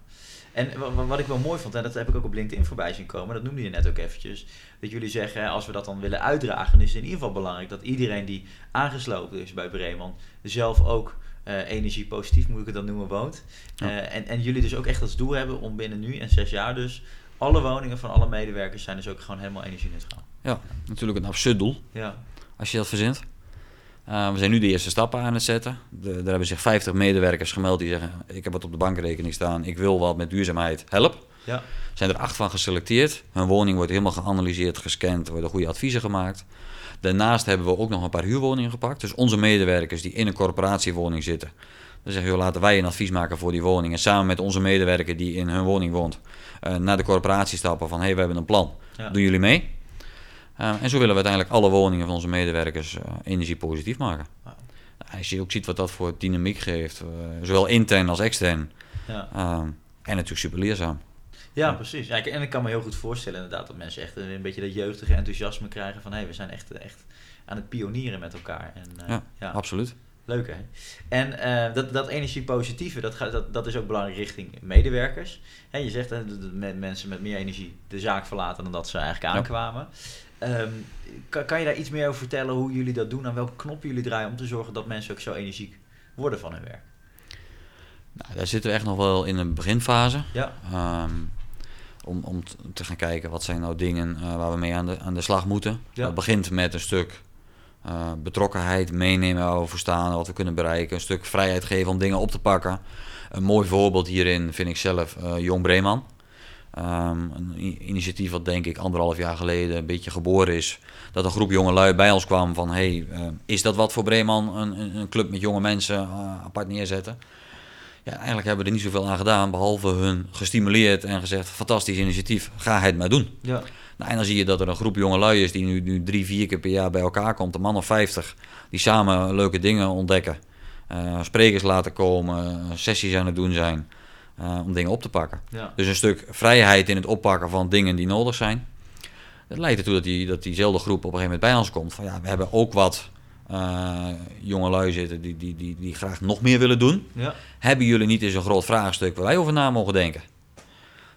En wa- wa- wat ik wel mooi vond, en dat heb ik ook op LinkedIn voorbij zien komen, dat noemde je net ook eventjes, dat jullie zeggen, als we dat dan willen uitdragen, dan is het in ieder geval belangrijk dat iedereen die aangesloten is bij Breeman zelf ook eh energiepositief, moet ik het dan noemen, woont. Ja. Eh, en, en jullie dus ook echt als doel hebben om binnen nu en zes jaar dus alle woningen van alle medewerkers zijn dus ook gewoon helemaal energie-neutraal. Ja, natuurlijk een absurd doel Ja, als je dat verzint. Eh, we zijn nu de eerste stappen aan het zetten. De, er hebben zich 50 medewerkers gemeld die zeggen: Ik heb wat op de bankrekening staan, ik wil wat met duurzaamheid, help. ja, Er zijn er acht van geselecteerd. Hun woning wordt helemaal geanalyseerd, gescand, er worden goede adviezen gemaakt. Daarnaast hebben we ook nog een paar huurwoningen gepakt. Dus onze medewerkers die in een corporatiewoning zitten. Dan zeggen we, laten wij een advies maken voor die woning. En samen met onze medewerker die in hun woning woont, eh, naar de corporatie stappen van, hé, hey, we hebben een plan. Ja. Doen jullie mee? Eh, en zo willen we uiteindelijk alle woningen van onze medewerkers eh, energiepositief maken. Nou, Als je ook ziet wat dat voor dynamiek geeft, eh, zowel intern als extern. ja. Eh, en natuurlijk super leerzaam. Ja, precies. Ja, ik- en ik kan me heel goed voorstellen inderdaad dat mensen echt een, beetje dat jeugdige enthousiasme krijgen van hé, hey, we zijn echt, echt aan het pionieren met elkaar. En, eh, Ja, ja, Absoluut. leuk hè. En dat, dat energiepositieve, dat, gaat, dat, dat is ook belangrijk richting medewerkers. Hè, je zegt dat mensen met meer energie de zaak verlaten dan dat ze eigenlijk Ja. Ehm, kan, kan je daar iets meer over vertellen hoe jullie dat doen? Aan welke knoppen jullie draaien om te zorgen dat mensen ook zo energiek worden van hun werk? Nou, daar zitten we echt nog wel in een beginfase. Ja, Ehm, om, om te gaan kijken wat zijn nou dingen eh, waar we mee aan de, aan de slag moeten. Ja. Dat begint met een stuk eh, betrokkenheid, meenemen waar we voor staan, wat we kunnen bereiken. Een stuk vrijheid geven om dingen op te pakken. Een mooi voorbeeld hierin vind ik zelf eh, Jong Breeman. Ehm, een initiatief wat denk ik anderhalf jaar geleden een beetje geboren is. Dat een groep jongelui bij ons kwam van... Hey, eh, is dat wat voor Breeman? Een, een, een club met jonge mensen eh, apart neerzetten. Ja, eigenlijk hebben we er niet zoveel aan gedaan, behalve hun gestimuleerd en gezegd: fantastisch initiatief, ga het maar doen. ja, Nou, en dan zie je dat er een groep jongelui is die nu, nu drie, vier keer per jaar bij elkaar komt, een man of vijftig, die samen leuke dingen ontdekken, eh, sprekers laten komen, eh, sessies aan het doen zijn eh, om dingen op te pakken. ja. Dus een stuk vrijheid in het oppakken van dingen die nodig zijn. Dat leidt ertoe dat, die, dat diezelfde groep op een gegeven moment bij ons komt. Van ja, we hebben ook wat eh jongelui zitten die, die, die, die graag nog meer willen doen ja. hebben jullie niet eens een groot vraagstuk waar wij over na mogen denken?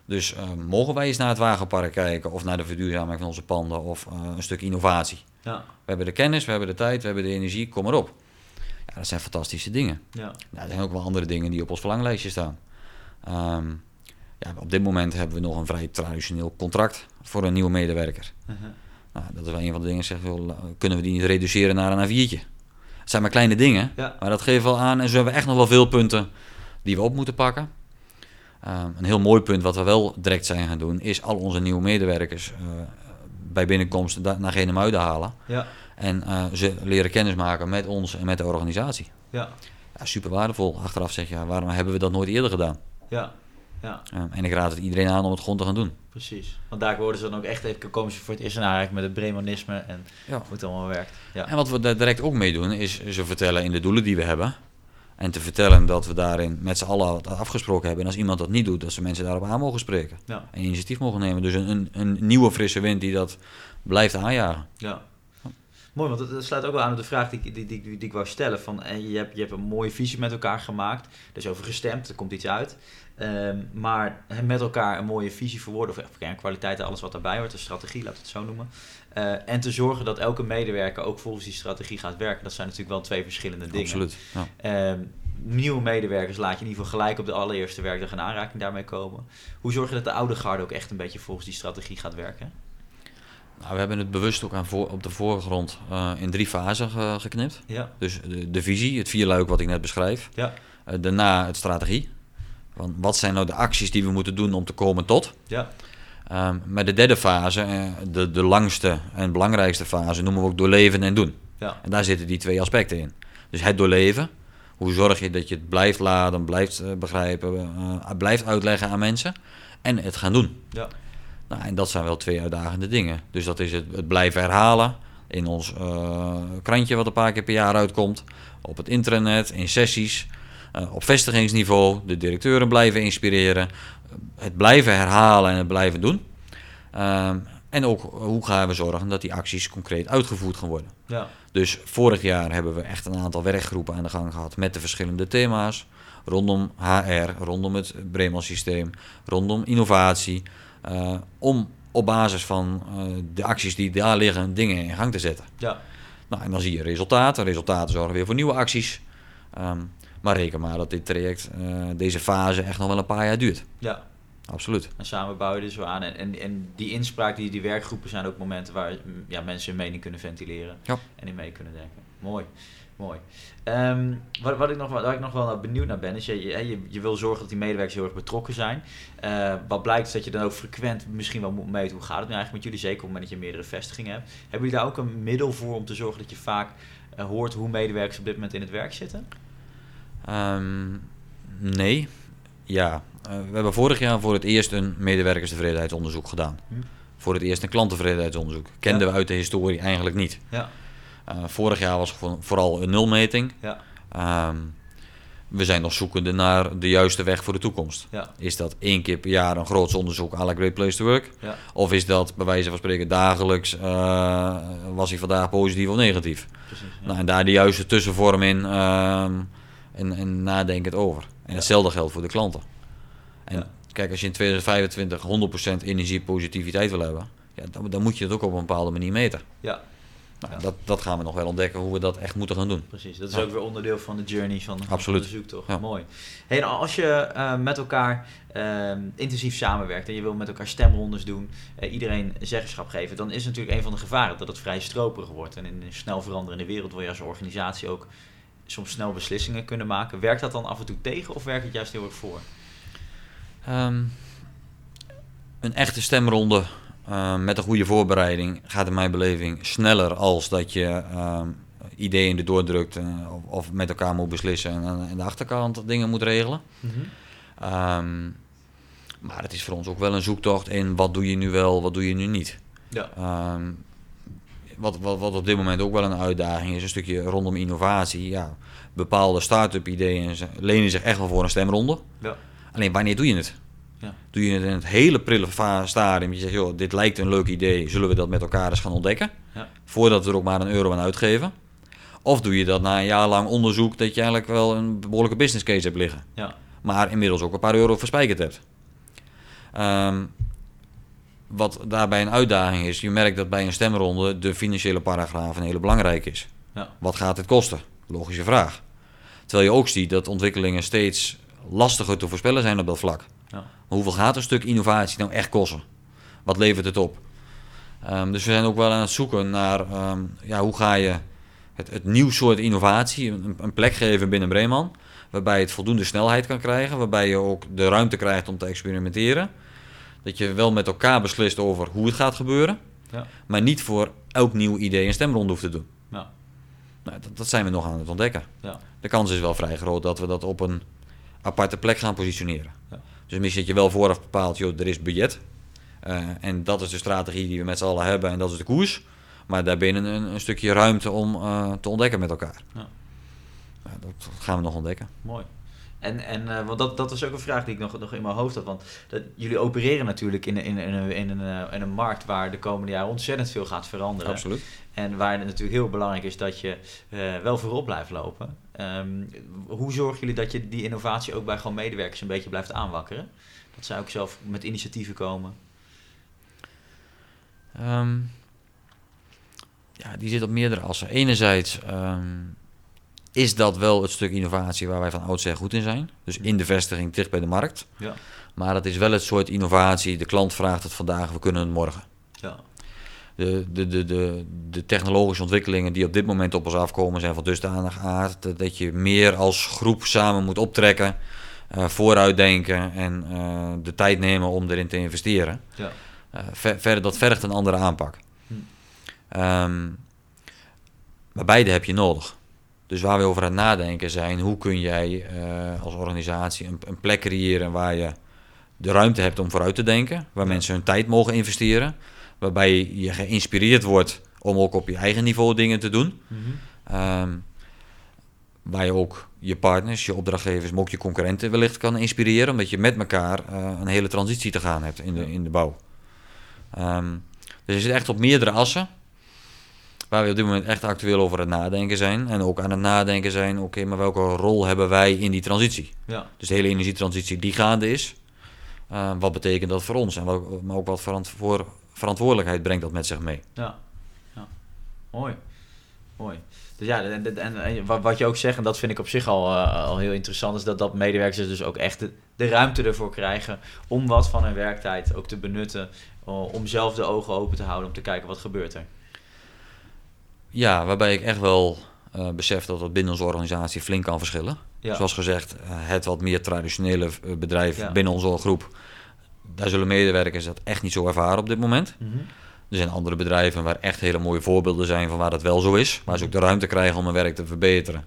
Dus eh, mogen wij eens naar het wagenpark kijken of naar de verduurzaming van onze panden of een stuk innovatie? ja. We hebben de kennis, we hebben de tijd, we hebben de energie, kom maar op. Ja, dat zijn fantastische dingen. ja. Nou, er zijn ook wel andere dingen die op ons verlanglijstje staan. Ehm, ja, op dit moment hebben we nog een vrij traditioneel contract voor een nieuwe medewerker. Mhm. Nou, dat is wel een van de dingen, zeg, kunnen we die niet reduceren naar een A4'tje? Het zijn maar kleine dingen, Ja. maar dat geeft wel aan. En zo hebben we echt nog wel veel punten die we op moeten pakken. Ehm, een heel mooi punt wat we wel direct zijn gaan doen, is al onze nieuwe medewerkers eh, bij binnenkomst da- naar Genemuiden halen. Ja, En eh, ze leren kennis maken met ons en met de organisatie. ja, Ja, super waardevol. Achteraf zeg je, waarom hebben we dat nooit eerder gedaan? Ja, ja, Ehm, en ik raad het iedereen aan om het gewoon te gaan doen. precies. Want daar worden ze dan ook echt even, komen ze voor het eerst in aanraking met het Bremanisme en Ja. hoe het allemaal werkt. Ja, En wat we daar direct ook mee doen, is ze vertellen in de doelen die we hebben. En te vertellen dat we daarin met z'n allen wat afgesproken hebben. En als iemand dat niet doet, dat ze mensen daarop aan mogen spreken. ja, En initiatief mogen nemen. Dus een, een, een nieuwe frisse wind die dat blijft aanjagen. ja. Mooi, want het sluit ook wel aan op de vraag die, ik- die, die, die, ik wou stellen. Van, eh, je, hebt, je hebt een mooie visie met elkaar gemaakt. Er is over gestemd, er komt iets uit. Ehm, maar met elkaar een mooie visie verwoorden, of echt kernkwaliteiten, alles wat daarbij hoort, de strategie, laten we het zo noemen. Eh, en te zorgen dat elke medewerker ook volgens die strategie gaat werken. Dat zijn natuurlijk wel twee verschillende dingen. Absoluut. Ja. Ehm, nieuwe medewerkers laat je in ieder geval gelijk op de allereerste werkdag in aanraking daarmee komen. Hoe zorg je dat de oude garde ook echt een beetje volgens die strategie gaat werken? Nou, we hebben het bewust ook aan voor, op de voorgrond eh, in drie fasen ge- geknipt. Ja, Dus de, de visie, het vierluik wat ik net beschrijf. ja, Eh, daarna het strategie. Van wat zijn nou de acties die we moeten doen om te komen tot? ja, Ehm maar de derde fase, eh, de, de langste en belangrijkste fase, noemen we ook doorleven en doen. ja, En daar zitten die twee aspecten in. Dus het doorleven. Hoe zorg je dat je het blijft laden, blijft begrijpen, blijft uitleggen aan mensen en het gaan doen. Ja. Nou, en dat zijn wel twee uitdagende dingen. Dus dat is het, het blijven herhalen in ons eh, krantje wat een paar keer per jaar uitkomt, op het internet, in sessies, eh, op vestigingsniveau, de directeuren blijven inspireren, het blijven herhalen en het blijven doen. Ehm, en ook hoe gaan we zorgen dat die acties concreet uitgevoerd gaan worden. Ja. Dus vorig jaar hebben we echt een aantal werkgroepen aan de gang gehad met de verschillende thema's. Rondom HR, rondom het Bremen systeem, rondom innovatie. Eh, om op basis van eh, de acties die daar liggen, dingen in gang te zetten. Ja. Nou, en dan zie je resultaten. Resultaten zorgen weer voor nieuwe acties. Ehm, maar reken maar dat dit traject, eh, deze fase, echt nog wel een paar jaar duurt. Ja. Absoluut. En samen bouw je er zo aan. En, en, en die inspraak, die, die werkgroepen zijn ook momenten waar ja, mensen hun mening kunnen ventileren. Ja. En in mee kunnen denken. Mooi, mooi. Ehm, wat, wat ik nog, waar ik nog wel benieuwd naar ben, is je, je, je, wil zorgen dat die medewerkers heel erg betrokken zijn. Eh, wat blijkt is dat je dan ook frequent misschien wel moet meten hoe gaat het nu eigenlijk met jullie, zeker op het moment dat je meerdere vestigingen hebt. Hebben jullie daar ook een middel voor om te zorgen dat je vaak eh, hoort hoe medewerkers op dit moment in het werk zitten? Ehm, nee. Ja. Eh, we hebben vorig jaar voor het eerst een medewerkerstevredenheidsonderzoek gedaan. Hm. Voor het eerst een klanttevredenheidsonderzoek. Kenden Ja. we uit de historie eigenlijk niet. Ja, Eh, vorig jaar was vooral een nulmeting. ja, Ehm, we zijn nog zoekende naar de juiste weg voor de toekomst. ja, Is dat één keer per jaar een groots onderzoek à la Great Place to Work? ja. Of is dat bij wijze van spreken dagelijks, eh, was hij vandaag positief of negatief? precies. Ja. Nou, en daar de juiste tussenvorm in ehm, en, en nadenkend over. En hetzelfde geldt voor de klanten. En kijk, als je in 2025 100% energiepositiviteit wil hebben, ja, dan, dan moet je het ook op een bepaalde manier meten. ja. Nou, Ja. dat, dat gaan we nog wel ontdekken hoe we dat echt moeten gaan doen. Precies, dat is Ja. ook weer onderdeel van de journey van, van Absoluut. het onderzoek, toch? Ja. Mooi. Hey, als je eh, met elkaar ehm, intensief samenwerkt en je wil met elkaar stemrondes doen, eh, iedereen zeggenschap geven, dan is natuurlijk een van de gevaren dat het vrij stroperig wordt. En in een snel veranderende wereld wil je als organisatie ook soms snel beslissingen kunnen maken. Werkt dat dan af en toe tegen of werkt het juist heel erg voor? Ehm, een echte stemronde eh, met een goede voorbereiding gaat in mijn beleving sneller als dat je ehm, ideeën erdoor drukt eh, of, of met elkaar moet beslissen en aan de achterkant dingen moet regelen. Ehm, maar het is voor ons ook wel een zoektocht in wat doe je nu wel, wat doe je nu niet. Ja. Ehm, wat, wat, wat op dit moment ook wel een uitdaging is, een stukje rondom innovatie. Ja, bepaalde start-up ideeën lenen zich echt wel voor een stemronde. Ja. Alleen wanneer doe je het? Ja. Doe je het in het hele prille stadium? Je zegt, joh, dit lijkt een leuk idee, zullen we dat met elkaar eens gaan ontdekken? Ja. Voordat we er ook maar een euro aan uitgeven. Of doe je dat na een jaar lang onderzoek dat je eigenlijk wel een behoorlijke business case hebt liggen. Ja. Maar inmiddels ook een paar euro verspijkerd hebt. Ehm, wat daarbij een uitdaging is, je merkt dat bij een stemronde de financiële paragraaf een hele belangrijke is. Ja. Wat gaat het kosten? Logische vraag. Terwijl je ook ziet dat ontwikkelingen steeds lastiger te voorspellen zijn op dat vlak. Maar hoeveel gaat een stuk innovatie nou echt kosten? Wat levert het op? Ehm, dus we zijn ook wel aan het zoeken naar ehm, ja, hoe ga je het, het nieuw soort innovatie een, een plek geven binnen Breeman. Waarbij het voldoende snelheid kan krijgen. Waarbij je ook de ruimte krijgt om te experimenteren. Dat je wel met elkaar beslist over hoe het gaat gebeuren. Ja. Maar niet voor elk nieuw idee een stemronde hoeft te doen. Ja. Nou, dat, dat zijn we nog aan het ontdekken. Ja. De kans is wel vrij groot dat we dat op een aparte plek gaan positioneren. Ja. Dus misschien dat je wel vooraf bepaalt, joh, er is budget. Eh, en dat is de strategie die we met z'n allen hebben en dat is de koers. Maar daarbinnen een, een stukje ruimte om eh, te ontdekken met elkaar. Ja. Ja, dat gaan we nog ontdekken. Mooi. En, en eh, want dat, dat was ook een vraag die ik nog, nog in mijn hoofd had. Want dat, jullie opereren natuurlijk in, in, in, een, in, een, eh, in een markt waar de komende jaren ontzettend veel gaat veranderen. Absoluut. En waar het natuurlijk heel belangrijk is dat je eh, wel voorop blijft lopen. Ehm, hoe zorgen jullie dat je die innovatie ook bij gewoon medewerkers een beetje blijft aanwakkeren? Dat zij ook zelf met initiatieven komen. Ehm, ja, die zit op meerdere assen. Enerzijds ehm, is dat wel het stuk innovatie waar wij van oudsher goed in zijn. Dus in de vestiging, dicht bij de markt. Ja. Maar het is wel het soort innovatie, de klant vraagt het vandaag, we kunnen het morgen. Ja. De, de, de, de, de technologische ontwikkelingen die op dit moment op ons afkomen zijn van dusdanig aard dat- dat je meer als groep samen moet optrekken, eh, vooruitdenken en eh, de tijd nemen om erin te investeren. Ja. Eh, ver, ver- dat vergt een andere aanpak. Hm. Ehm, maar beide heb je nodig. Dus waar we over aan het nadenken zijn, hoe kun jij eh, als organisatie een, een, plek creëren waar je de ruimte hebt om vooruit te denken, waar mensen hun tijd mogen investeren, waarbij je geïnspireerd wordt om ook op je eigen niveau dingen te doen. Mm waar je ook je partners, je opdrachtgevers, maar ook je concurrenten wellicht kan inspireren, omdat je met elkaar uh, een hele transitie te gaan hebt in de, in de bouw. Um, dus je zit echt op meerdere assen, waar we op dit moment echt actueel over het nadenken zijn. En ook aan het nadenken zijn, oké, maar welke rol hebben wij in die transitie? Ja. Dus de hele energietransitie die gaande is, uh, wat betekent dat voor ons? En wat, maar ook wat verantwoord, verantwoordelijkheid brengt dat met zich mee? Ja, ja. mooi. Mooi. Dus ja, en, en, wat je ook zegt, en dat vind ik op zich al, uh, al heel interessant, is dat, dat medewerkers dus ook echt de, de, ruimte ervoor krijgen om wat van hun werktijd ook te benutten, uh, om zelf de ogen open te houden, om te kijken wat gebeurt er. Ja, waarbij ik echt wel uh, besef dat dat binnen onze organisatie flink kan verschillen. Ja. Zoals gezegd, het wat meer traditionele bedrijf ja. binnen onze groep, daar zullen medewerkers dat echt niet zo ervaren op dit moment. Mm -hmm. Er zijn andere bedrijven waar echt hele mooie voorbeelden zijn van waar dat wel zo is. Waar ze ook de ruimte krijgen om hun werk te verbeteren.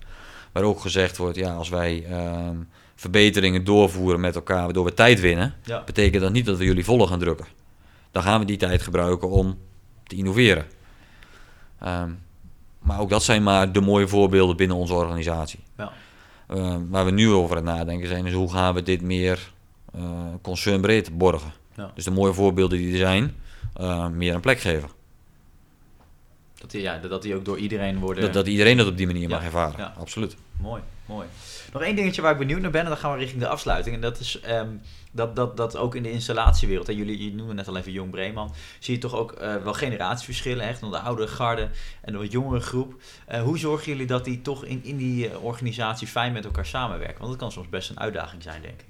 Waar ook gezegd wordt, ja, als wij uh, verbeteringen doorvoeren met elkaar, waardoor we tijd winnen, ja. betekent dat niet dat we jullie volle gaan drukken. Dan gaan we die tijd gebruiken om te innoveren. Um, maar ook dat zijn maar de mooie voorbeelden binnen onze organisatie. Ja. Uh, waar we nu over aan het nadenken zijn, is hoe gaan we dit meer uh, concernbreed borgen. Ja. Dus de mooie voorbeelden die er zijn, uh, meer een plek geven. Dat die, ja, dat die ook door iedereen worden... Dat, dat iedereen dat op die manier ja, mag ervaren, absoluut. Mooi, mooi. Nog één dingetje waar ik benieuwd naar ben, en dan gaan we richting de afsluiting. En dat is um, dat, dat, dat ook in de installatiewereld, en jullie noemen net al even Jong Breeman, zie je toch ook uh, wel generatieverschillen, echt, onder de oudere garde en de jongere groep. Uh, hoe zorgen jullie dat die toch in, in die uh, organisatie fijn met elkaar samenwerken? Want dat kan soms best een uitdaging zijn, denk ik.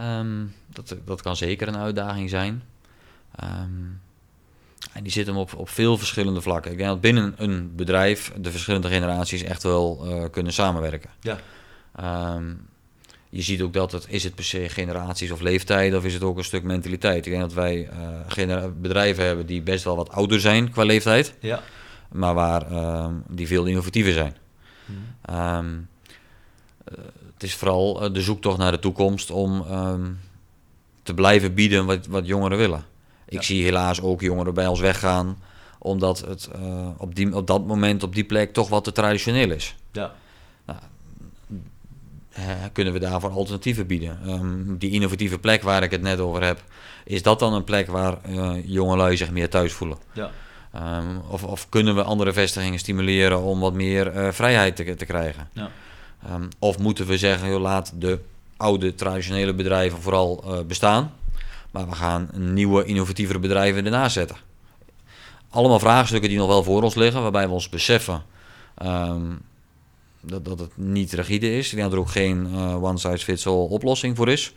Um, dat, dat kan zeker een uitdaging zijn. Um, en die zitten op, op veel verschillende vlakken. Ik denk dat binnen een bedrijf de verschillende generaties echt wel uh, kunnen samenwerken. Ja. Um, je ziet ook dat het, is het per se generaties of leeftijd, of is het ook een stuk mentaliteit. Ik denk dat wij uh, bedrijven hebben die best wel wat ouder zijn qua leeftijd, ja. maar waar um, die veel innovatiever zijn. Hmm. Um, uh, het is vooral de zoektocht naar de toekomst om te blijven bieden wat, wat jongeren willen. Ik zie helaas ook jongeren bij ons weggaan, omdat het uh, op, die, op dat moment, op die plek, toch wat te traditioneel is. Ja. Nou, kunnen we daarvoor alternatieven bieden? Um, die innovatieve plek waar ik het net over heb, is dat dan een plek waar uh, jongelui zich meer thuis voelen? Ja. Um, of, of, kunnen we andere vestigingen stimuleren om wat meer uh, vrijheid te, te krijgen? Ja. Um, of moeten we zeggen, joh, laat de oude traditionele bedrijven vooral uh, bestaan. Maar we gaan nieuwe, innovatievere bedrijven ernaast zetten. Allemaal vraagstukken die nog wel voor ons liggen, waarbij we ons beseffen um, dat, dat het niet rigide is. Dat er ook geen uh, one-size-fits-all oplossing voor is.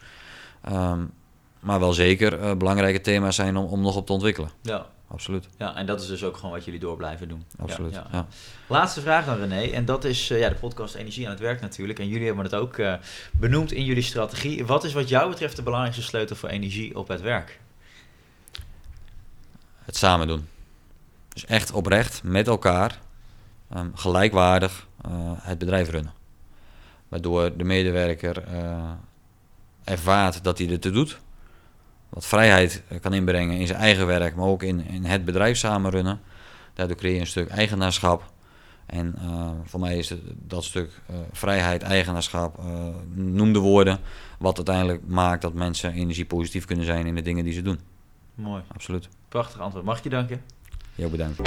Um, maar wel zeker uh, belangrijke thema's zijn om, om nog op te ontwikkelen. Ja, absoluut. Ja, en dat is dus ook gewoon wat jullie door blijven doen. Absoluut. Ja, ja. Laatste vraag dan René, en dat is uh, ja, de podcast Energie aan het werk natuurlijk. En jullie hebben het ook uh, benoemd in jullie strategie. Wat is wat jou betreft de belangrijkste sleutel voor energie op het werk? Het samen doen. Dus echt oprecht met elkaar, um, gelijkwaardig uh, het bedrijf runnen. Waardoor de medewerker ervaart dat hij dit te doet wat vrijheid eh, kan inbrengen in zijn eigen werk, maar ook in, in het bedrijf samenrunnen. Daardoor creëer je een stuk eigenaarschap. En uh, voor mij is het, dat stuk uh, vrijheid, eigenaarschap, uh, noem de woorden, wat uiteindelijk maakt dat mensen energiepositief kunnen zijn in de dingen die ze doen. Mooi. Absoluut. Prachtig antwoord. Mag ik je danken? Heel bedankt.